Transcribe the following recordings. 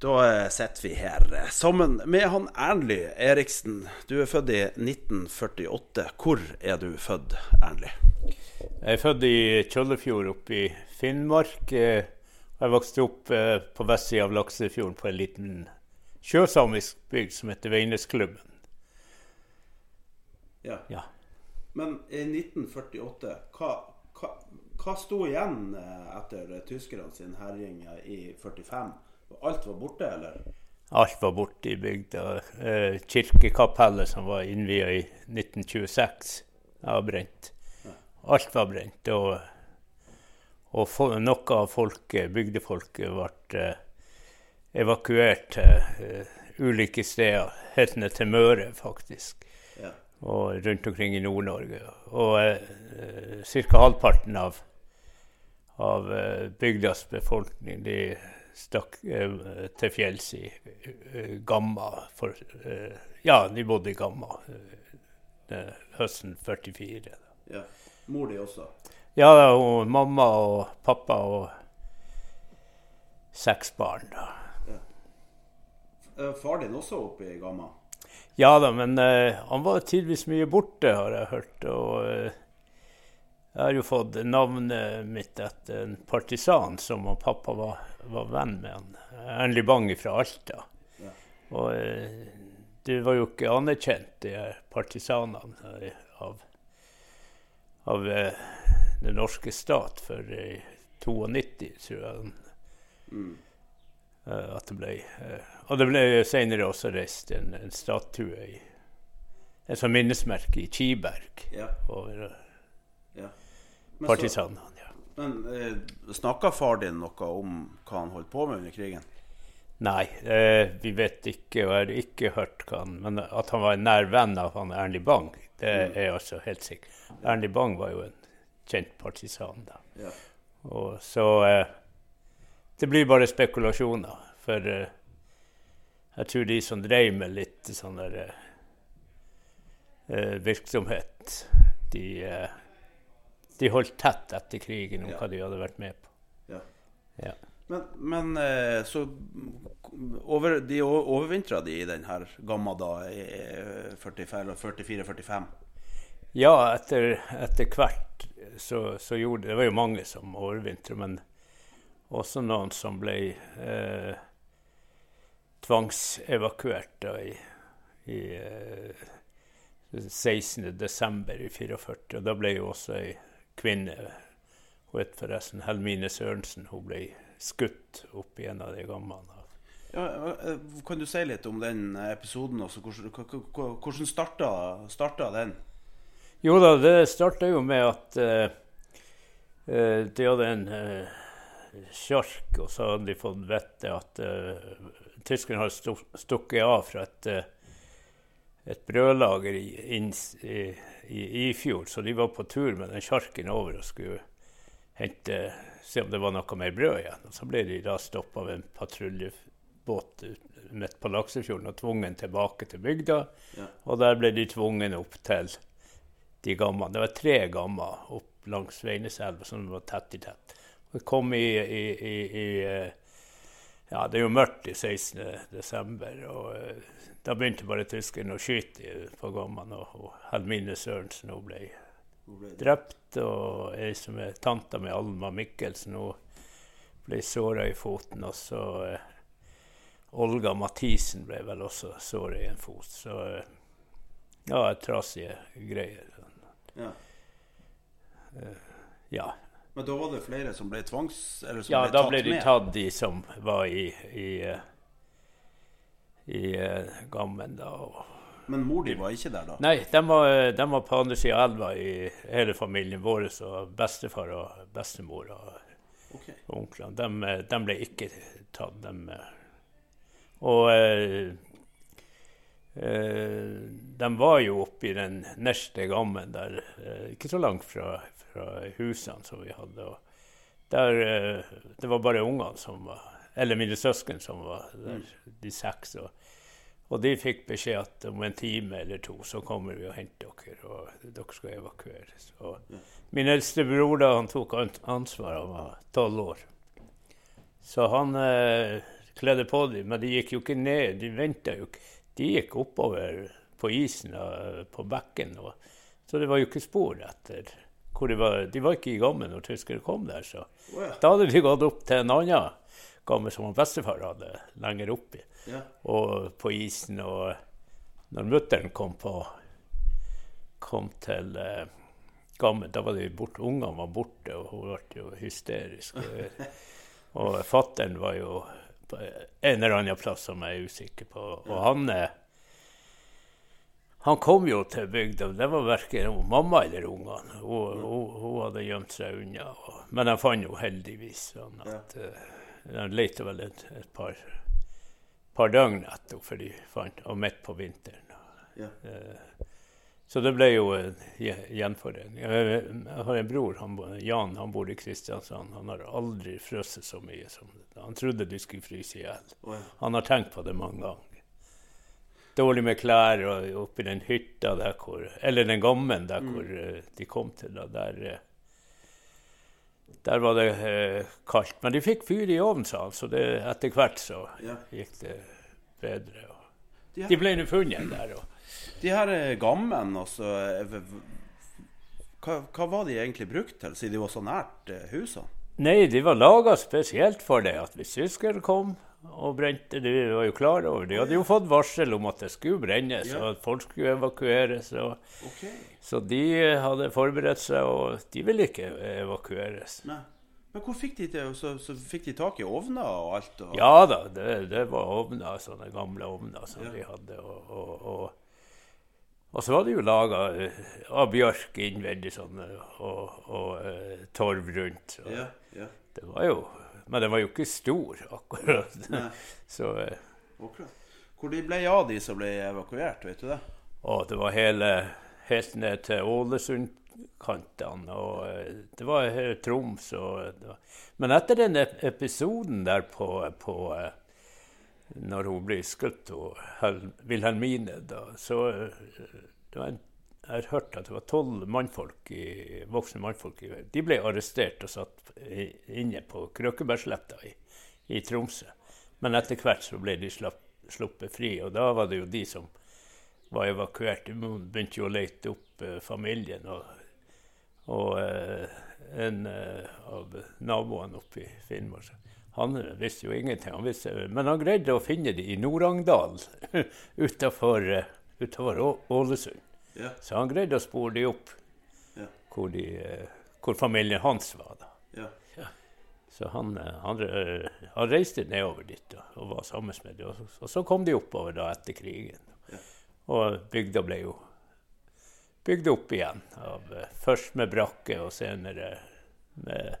Da sitter vi her sammen med han Ernly Eriksen. Du er født i 1948. Hvor er du født, Ernly? Jeg er født i Kjøllefjord oppe i Finnmark. Eh, Jeg vokste opp eh, på vestsida av Laksefjorden på en liten sjøsamisk bygd som heter Veinesklubben. Ja. Ja. Men i 1948, hva, hva, hva sto igjen eh, etter tyskerne sin herjing i 45? Alt var borte, eller? Alt var borte i bygda. Eh, Kirkekapellet som var innvia i 1926, var brent. Alt var brent. Og, og noe av folket, bygdefolket ble eh, evakuert til eh, ulike steder. Helt ned til Møre, faktisk. Ja. og rundt omkring i Nord-Norge. Og eh, ca. halvparten av, av bygdas befolkning de stakk eh, til fjells i eh, Gamma. For, eh, ja, de bodde i Gamma høsten 44. ja. Mor di også? Ja, og mamma og pappa og seks barn. da. Far din også oppe i Gamma? Ja da, men uh, han var tidvis mye borte, har jeg hørt. Og uh, jeg har jo fått navnet mitt etter en partisan som pappa var, var venn med. han. Ernly Bang fra Alta. Ja. Og eh, det var jo ikke anerkjent, de partisanene eh, av, av eh, den norske stat før i 92, tror jeg. Mm. at det ble, eh, og det ble senere også reist en, en statue i en sånt minnesmerke i Kiberg Ja. over eh, ja. Partisanene. Men eh, snakka far din noe om hva han holdt på med under krigen? Nei, eh, vi vet ikke, og jeg har ikke hørt hva han Men at han var en nær venn av han Ernie Bang, det er altså helt sikkert. Ernie Bang var jo en kjent partisan da. Ja. Og så eh, Det blir bare spekulasjoner. For eh, jeg tror de som drev med litt sånn der eh, eh, virksomhet, de, eh, de holdt tett etter krigen om Ja. hva de hadde vært med på. Ja. Ja. Men, men eh, så over, De overvintra de i den her Gamma da i 44-45? Ja, etter, etter hvert så, så gjorde Det var jo mange som overvintra, men også noen som ble eh, tvangsevakuert da i, i eh, 16. desember i 44. Og da ble jo også ei kvinne, hun het forresten Helmine Sørensen, hun ble skutt opp i en av de gammene. Ja, eh, kan du si litt om den episoden? Også? Hvordan, starta, starta den? Jo da, det starta jo med at eh, de hadde en uh, sjark, og så hadde de fått vite at uh, tyskerne hadde stukket av fra et, eh, et brødlager i, inn, i, i Ifjord, så de var på tur med den sjarken over og skulle hente, se om det var noe mer brød igjen. Og så ble de da stoppa av en patruljebåt midt på Laksefjorden og tvunget tilbake til bygda. Ja. Og der ble de tvunget opp til de gamma. Det var tre gamma opp langs Veineselva som var tett i tett. Og kom i, i, i, i eh, Ja, det er jo mørkt i 16. desember, og eh, da begynte bare tyskerne å skyte på gommene, og, og Helmine Sørensen hun ble drept, og ei som er tanta med Alma Mikkelsen, hun ble såra i foten, og så eh, Olga Mathisen ble vel også såra i en fot. Så eh, ja, trasige greier. Ja. Ja, Men da var det flere som ble tvangs... Eller som ja ble da ble de med? tatt, de som var i, i, i Gammen. da. Men mor di var ikke der da? nei, de var, de var på andre sida av elva i hele familien vår, og bestefar og bestemor. Og, Ok. onklene. De, de ble ikke tatt. De, og eh, eh, de var jo oppe i den neste gammen der, eh, ikke så langt fra, fra husene som vi hadde. Der, eh, det var bare ungene som var Eller mine søsken som var der, de seks. Og, og de fikk beskjed at om en time eller to så kommer vi og henter dere, og dere skal evakueres. Og min eldste bror da, han tok ansvar, han var tolv år. Så han eh, kledde på dem, men de gikk jo ikke ned, de venta jo ikke. De gikk oppover på isen og på bekken, og, så det var jo ikke spor etter hvor de var. De var ikke i gammen når tyskere kom der, så oh, ja. da hadde de gått opp til en annen gamme som bestefar hadde lenger oppi Ja. og på isen. Og når mutter'n kom på kom til eh, gammen, da var de borte, ungene var borte, og hun ble jo hysterisk. Og, fattern var jo på en eller annen plass som jeg er usikker på. Og han eh, han kom jo til bygda. Det var verken mamma eller ungene. Hun, hun, hun hadde gjemt seg unna. Og, men jeg fant jo heldigvis sånn at eh, De lette vel et, et par, par døgn etter henne, for de fant henne midt på vinteren. Ja. Uh, så det ble jo en gje- gjenforening. Jeg har en bror, han, Jan, han bor i Kristiansand. Han har aldri frosset så mye som det. Han trodde du skulle fryse i hjel. Oh, ja. Han har tenkt på det mange ganger. Dårlig med klær og oppi den hytta der hvor Eller den gammen der hvor eh, de kom til. Da, der, eh, der var det eh, kaldt. Men de fikk fyr i ovnen, sa han, så det, etter hvert så Ja. gikk det bedre. De her, de ble nå funnet der. Og, de her gammen, altså eh, v- v- hva, hva var de egentlig brukt til, siden de var så nært husene? Nei, de var laga spesielt for det. At hvis tyskere kom og brente De var jo klar over det. De hadde jo fått varsel om at det skulle brennes, Ja. og at folk skulle evakueres. Og, Ok. så de eh, hadde forberedt seg, og de ville ikke evakueres. Nei. Men hvor fikk de det? så, så fikk de tak i ovner og alt? Og... Ja da, det, det var ovner, sånne gamle ovner som Ja. de hadde. Og, og, og, og så var det jo laga av bjørk innvendig sånn, og, og og torv rundt. Så Ja, ja. det var jo Men den var jo ikke stor, akkurat. Nei. Så eh, Akkurat. Hvor de ble av, de som ble evakuert, vet du det? Å, det var hele, helt ned til Ålesund-kantene. Og eh, det var Troms. Og det var. Men etter den episoden der på, på eh, Når hun ble skutt, og Wilhelmine, da, så eh, det var en, Jeg har hørt at det var tolv mannfolk, voksne mannfolk De ble arrestert og satt inne på Krøkebergsletta i, i Tromsø. Men etter hvert så ble de sluppet fri, og da var det jo de som var evakuert. De begynte jo å lete opp eh, familien. Og, og eh, en eh, av naboene oppe i Finnmark han visste jo ingenting. Han visste, men han greide å finne dem i Nord-Angdal utafor Ålesund. Ja. Så han greide å spore de opp Ja. hvor, de, eh, hvor familien hans var. da. Ja. Så han, eh, han, eh, han reiste nedover dit da, og var sammen med dem. Og, så- og så kom de oppover da etter krigen. Og bygda ble jo bygd opp igjen. Av, først med brakke, og senere med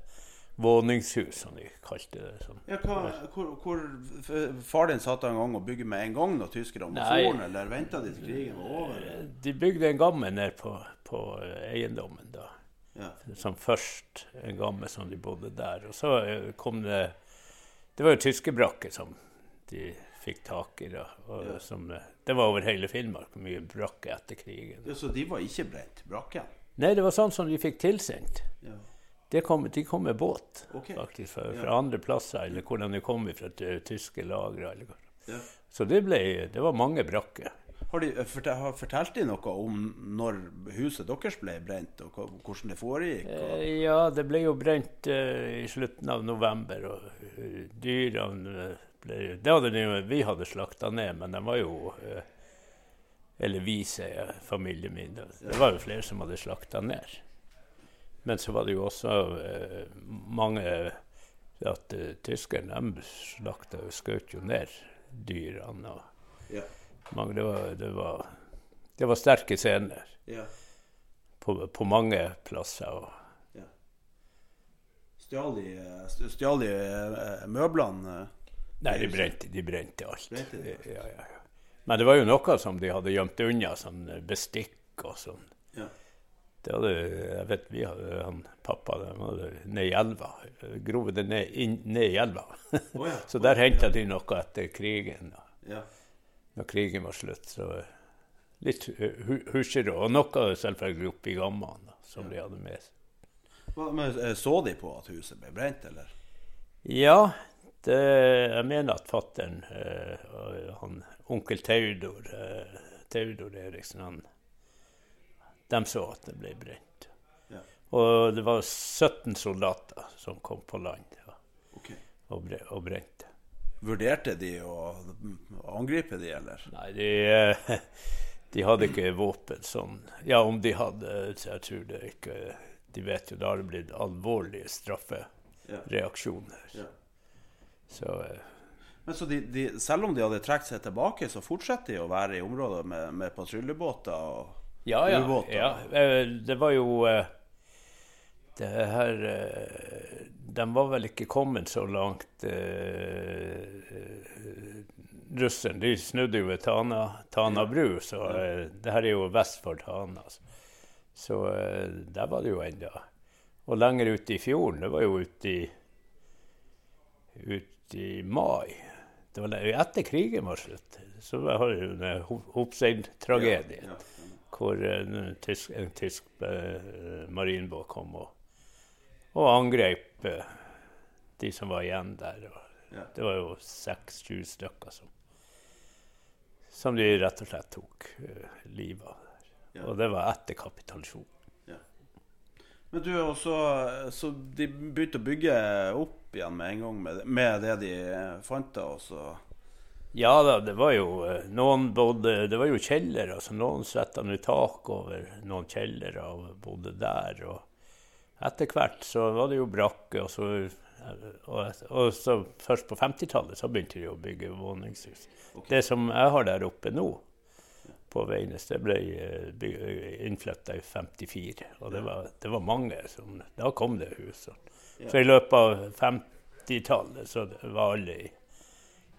våningshus, som de kalte det. Sånn. Ja, hva, hvor, hvor Far din satte en gang og bygde med en gang når tyskerne var Nei. eller venta de til krigen var over? De bygde en gamme ned på, på eh, eiendommen da. Ja. som først en gamme som de bodde der. Og så eh, kom det Det var jo tyskerbrakker som de fikk tak i. da. Og som, eh, det var over hele Finnmark, mye brakker etter krigen. ja, Så de var ikke brent, brakkene? Nei, det var sånn som de fikk tilsendt. Ja. Det kom, de kom med båt, okay. faktisk, fra, fra andre plasser, eller hvordan de kom fra tyske lagre. eller. Ja. Så det, ble, det var mange brakker. Har de har fortalt de noe om når huset deres ble brent, og hvordan det foregikk? Og... Eh, Ja, det ble jo brent eh, i slutten av november, og eh, dyrene eh, ble Det hadde de, vi hadde slakta ned, men de var jo eh, Eller vi, sier familien min. Det var jo flere som hadde slakta ned. Men så var det jo også eh, mange at uh, tyskerne slakta og skjøt jo ned dyrene. og Ja. mange, det, var, det, var, det var sterke scener Ja. på, på mange plasser. og ja. Stjal de, stjal de eh, møblene? eh? Nei, de brente, de brente alt. Brente de alt? Ja, ja, ja. Men det var jo noe som de hadde gjemt unna, sånn bestikk og sånn. Ja. Det hadde, jeg vet vi hadde, han pappa de hadde ned i elva. Grove det ned, inn, ned i elva. Oh, ja. så der henta de noe etter krigen. Ja. Når krigen var slutt. Så litt hu- husjere. Og noe selvfølgelig oppi gammene da, som de hadde med seg. Men eh, Så de på at huset ble brent, eller? Ja, det, jeg mener at fattern, eh, han onkel Theodor, eh, Theodor Eriksen, han, de så at det ble brent. Ja. Og det var 17 soldater som kom på land ja, okay. og, bre, og brente. Vurderte de å angripe de, eller? Nei, de, de hadde ikke våpen sånn. Ja, om de hadde, så jeg tror det ikke De vet jo, da har det blitt alvorlige straffereaksjoner. Ja. Så eh, Men så de, de, Selv om de hadde trukket seg tilbake, så fortsetter de å være i området med, med patruljebåter? og Ja, ja. ubåter? ja. Eh, Det var jo eh, Det her eh, De var vel ikke kommet så langt eh, Russerne de snudde jo ved Tana, Tana bru, så eh, det her er jo vest for Tana. Så, så eh, der var det jo ennå. Og lenger ute i fjorden, det var jo ute i ut i mai. Det var etter krigen var slutt. Så var det jo en Hopseid-tragedien Ja, ja. Hvor en tysk, en tysk eh, marinbåt kom og, og angrep eh, de som var igjen der. Ja. Det var jo seks-sju stykker som, som de rett og slett tok eh, livet av. der. Ja. Og det var etter kapitulasjon. Men du, også så, så de begynte å bygge opp igjen med en gang med, med det de fant da, og så Ja da, det var jo eh, noen bodde Det var jo kjellere. Altså noen svetta nå tak over noen kjellere og bodde der. Og etter hvert så var det jo brakke, og så, og, og så først på 50-tallet så begynte de å bygge våningshus. Det som jeg har der oppe nå, på Veines, det ble innflytta i 54. Og det var, det var mange som Da kom det hus. Så i løpet av 50-tallet så var alle i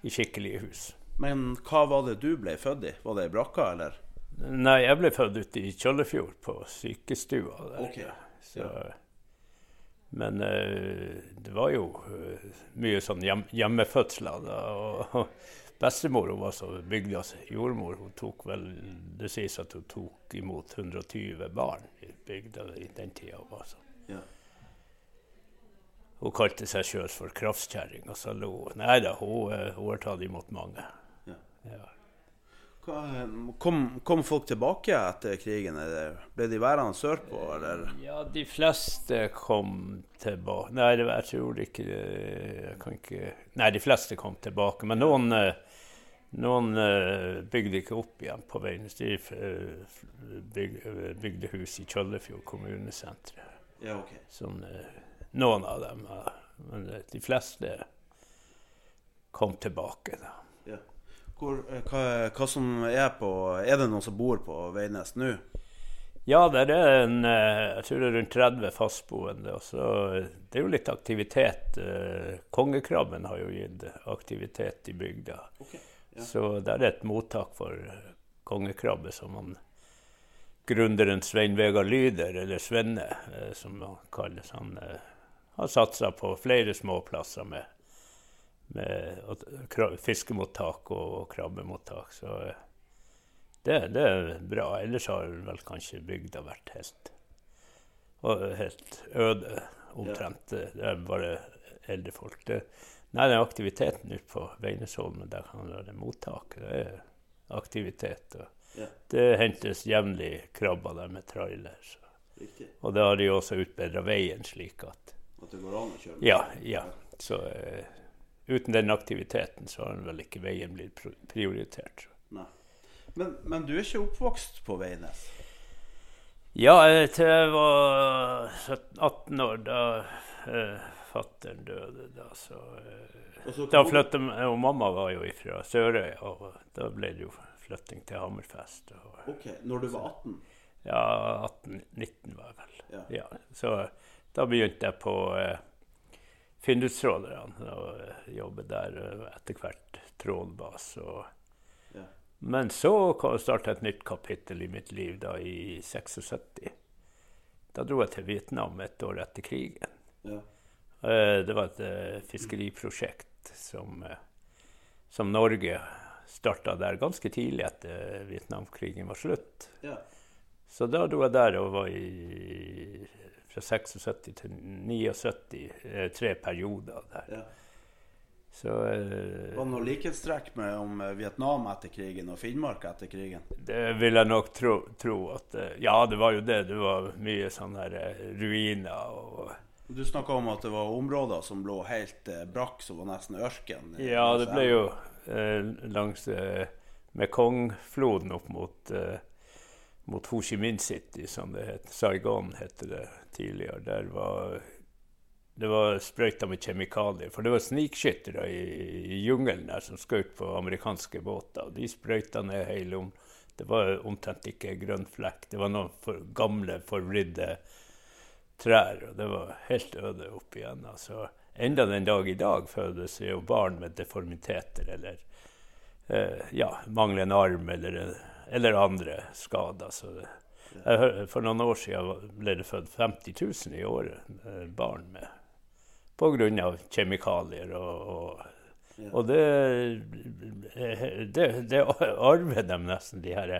i skikkelige hus. Men hva var det du ble født i? Var det i brakka, eller? Nei, jeg ble født ute i Kjøllefjord, på sykestua der. Ok, Så, Men eh, det var jo eh, mye sånn hjem, hjemmefødsler. Da, og, og bestemor hun var så bygdas jordmor. Hun tok vel Det sies at hun tok imot 120 barn i bygda i den tida. Altså. Ja. Hun kalte seg sjøl for kraftkjerring, og så lo hun. Nei da, hun, eh, hun har tatt imot mange. Ja. Ja. Hva, kom, kom folk tilbake etter krigen? eller Ble de værende sørpå, eller? Ja, de fleste kom tilbake Nei, jeg tror ikke Jeg kan ikke Nei, de fleste kom tilbake. Men noen, eh, noen eh, bygde ikke opp igjen på veien. De eh, bygde hus i Kjøllefjord kommunesenter. Ja, okay. Sånn, eh, noen av dem. Men de fleste kom tilbake. da. Ja. Hvor, eh, hva, hva som er på Er det noen som bor på Veidnes nå? Ja, det er en, eh, jeg tror det er rundt 30 fastboende. Og så, eh, det er jo litt aktivitet. Kongekrabben har jo gitt aktivitet i bygda. ja. Så det er et mottak for kongekrabbe som man gründeren Svein Vegard Lyder, eller Svenne, som han kalles, han har satsa på flere småplasser med, med fiskemottak og, krabbemottak. Så eh, det, det er bra. Ellers har vel kanskje bygda vært helt, helt øde, omtrent. Det er bare eldre folk. Det, nei, den aktiviteten ute på Veinesholmen, der kan være mottak. Det er aktivitet. Ja. det hentes jevnlig krabber der med trailer. Så. Riktig. Og da har de også utbedra veien slik at At det går an å kjøre? med? Ja, ja. Så uh, uten den aktiviteten så har vel ikke veien blitt prioritert. Nei. Men, men du er ikke oppvokst på Veines? Ja, til jeg var 17-18 år, da uh, fattern døde, da så uh, så Da flytta og mamma var jo fra Sørøya, og da ble det jo flytting til Hammerfest. Og, Ok, Når du var 18? ja, 18-19 var jeg vel. Ja. Ja, så da begynte jeg på, eh, Finndustrålerne og jobbe der. Etter hvert trålbas. Ja. Men så starta et nytt kapittel i mitt liv da i 76. Da dro jeg til Vietnam et år etter krigen. Ja. Eh, Det var et eh, fiskeriprosjekt som, eh, som Norge starta der ganske tidlig etter Vietnamkrigen var slutt. Ja. Så da dro jeg der og var i fra 76 til 79, eh, tre perioder der. ja. Så eh, Var det noe likhetstrekk med om Vietnam etter krigen og Finnmark etter krigen? det vil jeg nok tro, tro at eh, Ja, det var jo det. Det var mye sånne her eh, ruiner og Du snakka om at det var områder som lå helt eh, brakk, som var nesten ørken. eh, Ja, det ble jo eh, langs eh, Mekongfloden opp mot, eh, mot Ho Chi Minh City, som det het. Saigon hette det tidligere. Der var det var sprøyta med kjemikalier. For det var snikskyttere i, i jungelen der som skjøt på amerikanske båter. De sprøyta ned hele om. Det var omtrent ikke grønn flekk. Det var noen for, gamle, forvridde trær, og det var helt øde opp igjen. Altså, enda den dag i dag fødes jo barn med deformiteter eller eh, ja, mangler en arm eller, eller andre skader. Jeg, for noen år siden ble det født 50 000 i året eh, barn med pga. kjemikalier og, og Ja. og det, det, det arver de nesten, de her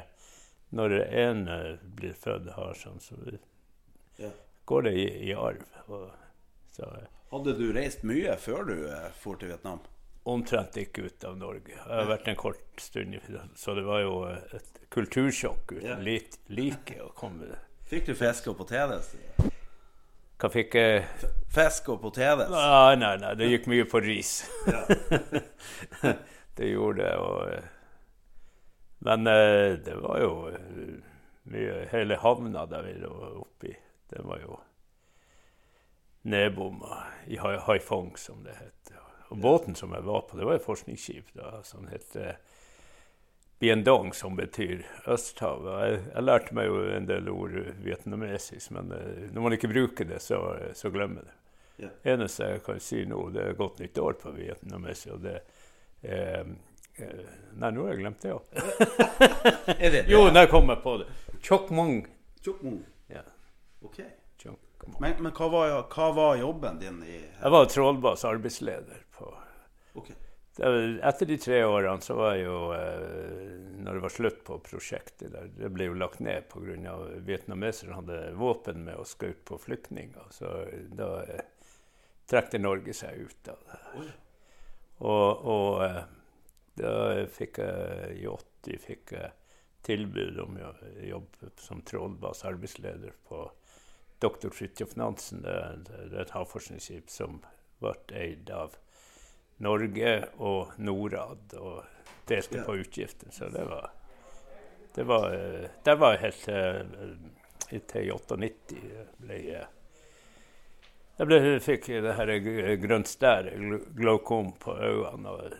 Når en eh, blir født har sånn, så Ja. går det i, i arv. Og, så eh, Hadde du reist mye før du eh, for til Vietnam? omtrent ikke ut av Norge. Jeg har vært en kort stund, så det var jo eh, et kultursjokk uten Ja. lit, like å komme Fikk du fisk og poteter? Hva fikk jeg Fisk og poteter? Nei, nei, nei, det gikk mye på ris. det gjorde det. Og, eh, men eh, det var jo eh, mye Hele havna der vi lå oppi, det var jo nedbomma i Haifong, som det het. Og båten som jeg var på, det var et forskningsskip da, som het eh, Bien Dong, som betyr Østhav. Jeg, jeg lærte meg jo en del ord vietnamesisk, men eh, når man ikke bruker det, så, så glemmer det. Ja. eneste jeg kan si nå, det er godt nytt år på vietnamesisk, og det eh, eh, Nei, nå har jeg glemt det òg. Det det? Jo, kom jeg på det. Chok Mong. Tjokkmung. Ja, Ok. Chok Mong. Men, men hva, var, hva var jobben din i Jeg var trålbass arbeidsleder på Ok. Det Etter de tre årene så var jo eh, Når det var slutt på prosjektet der, Det ble jo lagt ned pga. vietnameserne hadde våpen med og skjøt på flyktninger. Så da eh, trekte Norge seg ut av det. Og, og eh, da fikk jeg i 80 fikk jeg tilbud om å jobbe som trålbass arbeidsleder på Dr. Fridtjof Nansen. Det, er- det er et havforskningsskip som ble eid av Norge og Norad og delte på utgiftene. Så det var Det var, det var helt eh, til 98 ble jeg jeg ble, fikk det her grønt stær, glaukom på øynene, og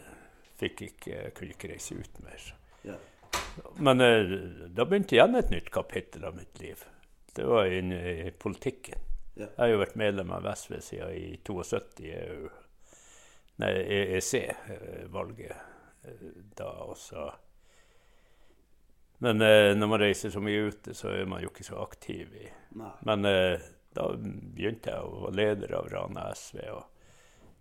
fikk ikke, kunne ikke reise ut mer. Ja. Men eh, da begynte igjen et nytt kapittel av mitt liv. Det var inne i politikken. Ja. Jeg har jo vært medlem av SV siden i 72 EU. Nei, EEC-valget eh, da også. Men eh, når man reiser så mye ute, så er man jo ikke så aktiv i Nei. Men eh, da begynte jeg å være leder av Rana SV, og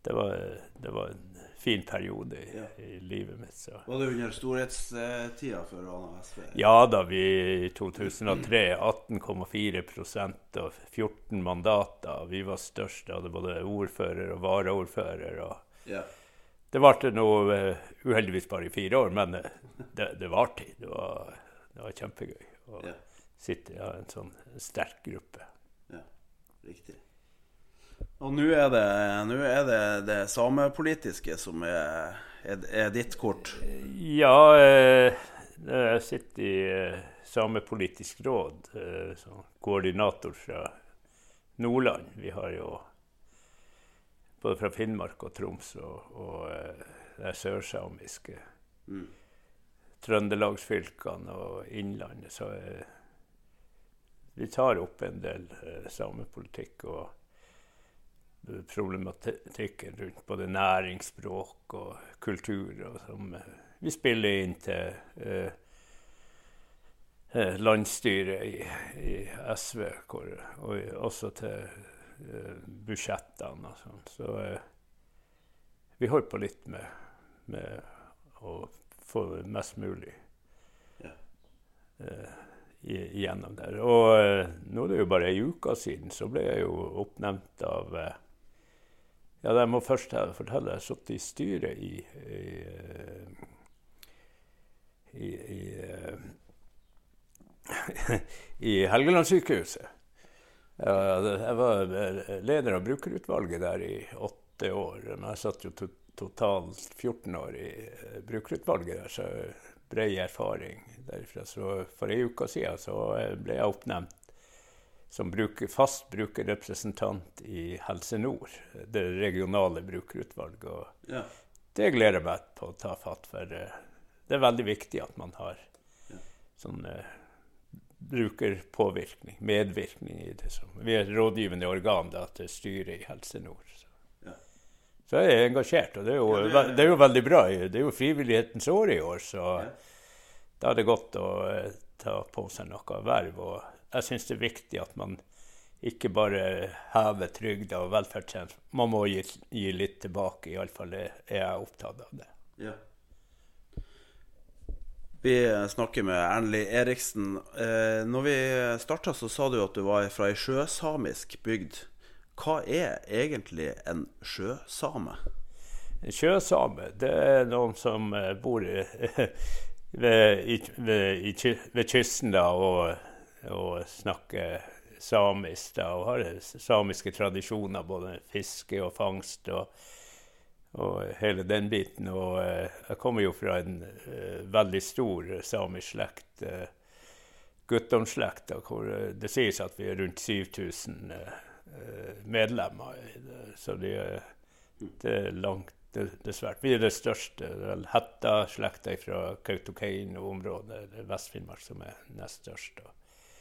det var, det var en fin periode i, Ja. i livet mitt. Så. Var det under storhetstida for Rana SV? Ja da, vi i 2003 18,4% og 14 mandater. Vi var størst, hadde både ordfører og varaordfører. og Ja. Det varte nå eh, uheldigvis bare i fire år, men eh, det, det varte. Det var, det var kjempegøy å Ja. sitte i en sånn sterk gruppe. ja. Riktig. Og nå er det, nå er det det samepolitiske som er, er, er ditt kort. Ja, eh, jeg sitter i eh, Samepolitisk råd eh, som koordinator fra Nordland. Vi har jo både fra Finnmark og Troms og, og eh, er sørsamiske Mm. Trøndelagsfylkene og Innlandet. Så eh, vi tar opp en del eh, samepolitikk. og problematikken rundt både næringsspråk og kultur. Og som eh, vi spiller inn til eh, eh landsstyret i, i SV, hvor, og også til budsjettene og sånn. Så eh, vi holdt på litt med, med å få mest mulig Ja. eh, igjennom der. Og eh, nå er det jo bare ei uke siden så ble jeg jo oppnevnt av eh, Ja, jeg må først fortelle, jeg har sittet i styret i i, eh, i, i, eh, i Helgelandssykehuset. Ja, jeg var eh, leder av brukerutvalget der i åtte år. Men jeg satt jo to totalt 14 år i eh, brukerutvalget der, så bred erfaring derifra. Så for ei uke siden så ble jeg oppnevnt som bruker, fast brukerrepresentant i Helse Nord, det regionale brukerutvalget. Og Ja. det gleder jeg meg på å ta fatt for. eh, Det er veldig viktig at man har sånn eh, brukerpåvirkning, medvirkning i det. Så vi er et rådgivende organ da, til styret i Helse Nord. Så. Ja. så jeg er engasjert, og det er, jo, Ja, det er- det er jo veldig bra. Det er jo frivillighetens år i år, så Ja. da er det godt å eh, ta på seg noe verv. Og jeg syns det er viktig at man ikke bare hever trygda og velferdstjenester. Man må gi, gi litt tilbake, iallfall er jeg opptatt av det. Ja. Vi snakker med Ernli Eriksen. Eh, når vi starta, så sa du at du var fra ei sjøsamisk bygd. Hva er egentlig en sjøsame? En sjøsame, det er noen som eh, bor i, ved, ved, ved kysten da, og, og snakker samisk da, og har samiske tradisjoner, både fiske og fangst og, og hele den biten. Og eh, jeg kommer jo fra en eh, veldig stor samisk slekt, guttomslekta, hvor eh, det sies at vi er rundt 7000 eh, eh, medlemmer. det. Så de, er- det er langt det, det er svært. Vi er det største. Det vel Hetta-slekta fra Kautokeino-området, det Vest-Finnmark, som er nest størst.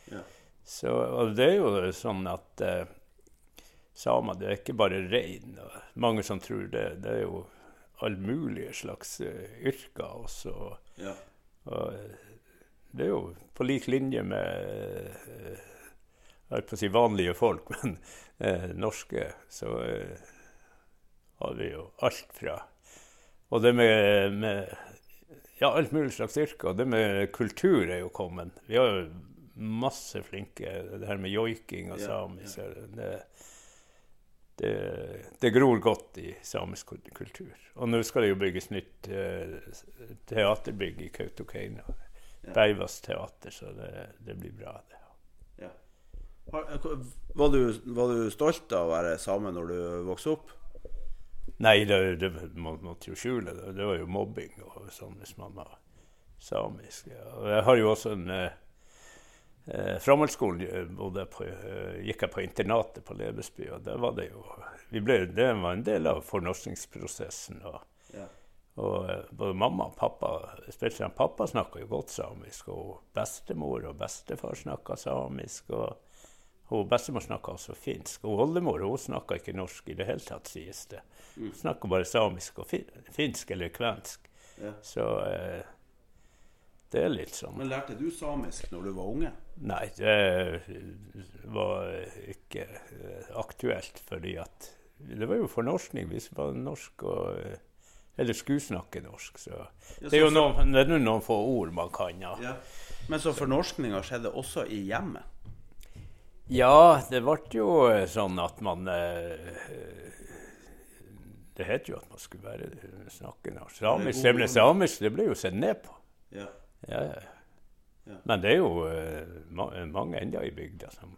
Ja. Så, og det er jo sånn at eh, samer det er ikke bare rein. Mange som tror det. Det er jo all mulige slags eh, yrker også. Ja. Og eh, det er jo på lik linje med eh, Jeg holdt på å si vanlige folk, men eh, norske, så eh, har vi jo alt fra Og det med, med ja, alt mulig slags yrker. Og det med kultur er jo kommet. Vi har jo masse flinke Det her med joiking og Ja, ja. det, det, det gror godt i samisk kultur. Og nå skal det jo bygges nytt eh, teaterbygg i Kautokeino. Ja. Beivas teater, så det, det blir bra, det. Ja. Har- Var du, var du stolt av å være same når du vokste opp? Nei, det, det må, måtte jo skjule det. Det var jo mobbing og sånn hvis man var samisk. Ja. Og jeg har jo også en eh, eh, Framhaldsskolen eh, eh, gikk jeg på internatet på Lebesby, og var det jo vi ble, Det var en del av fornorskningsprosessen. Og, Ja. og eh, både mamma og pappa, spesielt pappa, snakka jo godt samisk. Og bestemor og bestefar snakka samisk. og hun Bestemor snakka også finsk. Og oldemor hun snakka ikke norsk i det hele tatt, sies det. Hun snakka bare samisk og finsk eller kvensk. Ja. Så eh, det er litt sånn. Men lærte du samisk når du var unge? Nei, det var ikke eh, aktuelt, fordi at det var jo fornorskning. Vi var norsk og eh, Eller skulle snakke norsk. Så det er jo noen, det er noen få ord man kan. Ja. Ja. Men så fornorskninga skjedde også i hjemmet? Ja, det ble jo eh, sånn at man Det het jo at man skulle være snakke norsk. Samisk, det ble samisk, det ble jo sett ned på. Ja. Ja, ja. Ja. Men det er jo uh, mange ennå i bygda som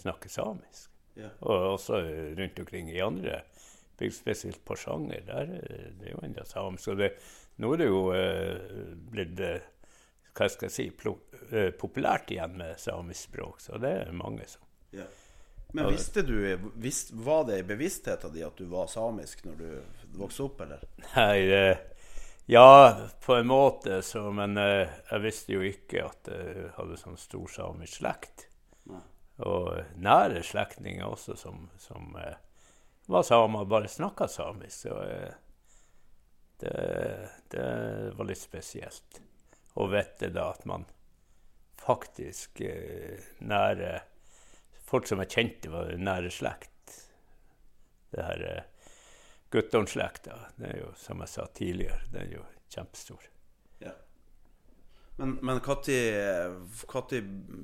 snakker samisk. Ja. Og også rundt omkring i andre bygd, spesielt Porsanger. Der er det jo ennå samisk. Og det, nå er det jo uh, blitt uh, hva skal jeg si, eh, populært igjen med samisk språk. Så det er mange som Ja. Men visste du, visst, var det i bevisstheten din at du var samisk når du vokste opp, eller? Nei, eh, ja, på en måte, så, men eh, jeg visste jo ikke at jeg hadde sånn stor samisk slekt. Nei. Og nære slektninger også som, som eh, var samer bare snakka samisk. Så eh, det, det var litt spesielt å vite da at man faktisk eh, nære Folk som jeg kjente, var nære slekt. Det her eh, Guttorm-slekta, det er jo som jeg sa tidligere, det er jo kjempestor. Ja. Men, men når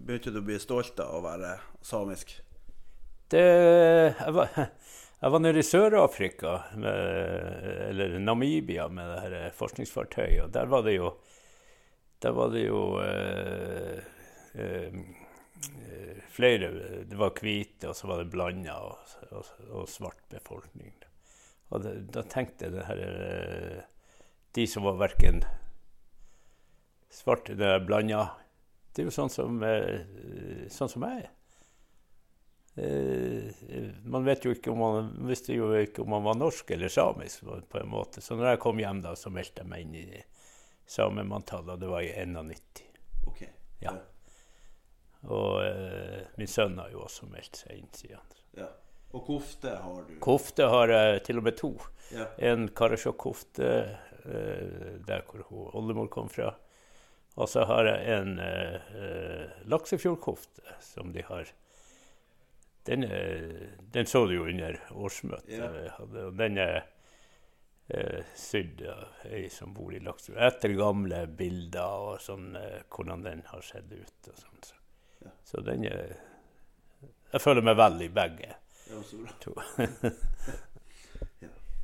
begynte du å bli stolt av å være samisk? Det, jeg, var, jeg var nede i Sør-Afrika, eller Namibia, med det her forskningsfartøyet. og Der var det jo, der var det jo eh, eh, flere Det var hvite, og så var det blanda og, og, og, svart befolkning. Og da, da tenkte jeg det her eh, De som var verken svarte eller blanda Det er jo sånn som, eh, sånn som jeg er. Eh, man vet jo ikke om man visste jo ikke om man var norsk eller samisk. på en måte. Så når jeg kom hjem, da, så meldte jeg meg inn i samemanntallet, og det var i 91. Okay. Ja. Og uh, min sønn har jo også meldt seg inn siden. Ja. Og kofte har du? Kofte har jeg til og med to. Ja. En Karasjok-kofte eh, der hvor hun oldemor kom fra. Og så har jeg en eh, Laksefjordkofte som de har den, den, så du jo under årsmøtet. Ja. Hadde, og den er eh, sydd av ei som bor i Laksefjord. Etter gamle bilder og sånn, eh, hvordan den har sett ut. og sånn. Så. Så den er Jeg føler meg vel i begge. Ja, så bra.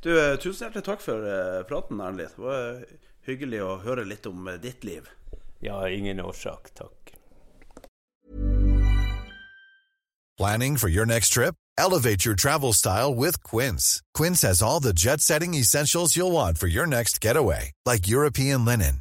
du, eh, tusen hjertelig takk for uh, praten, Erlend. Det var hyggelig å høre litt om ditt liv. Ja, ingen årsak, takk. Planning for your next trip? Elevate your travel style with Quince. Quince has all the jet-setting essentials you'll want for your next getaway, like European linen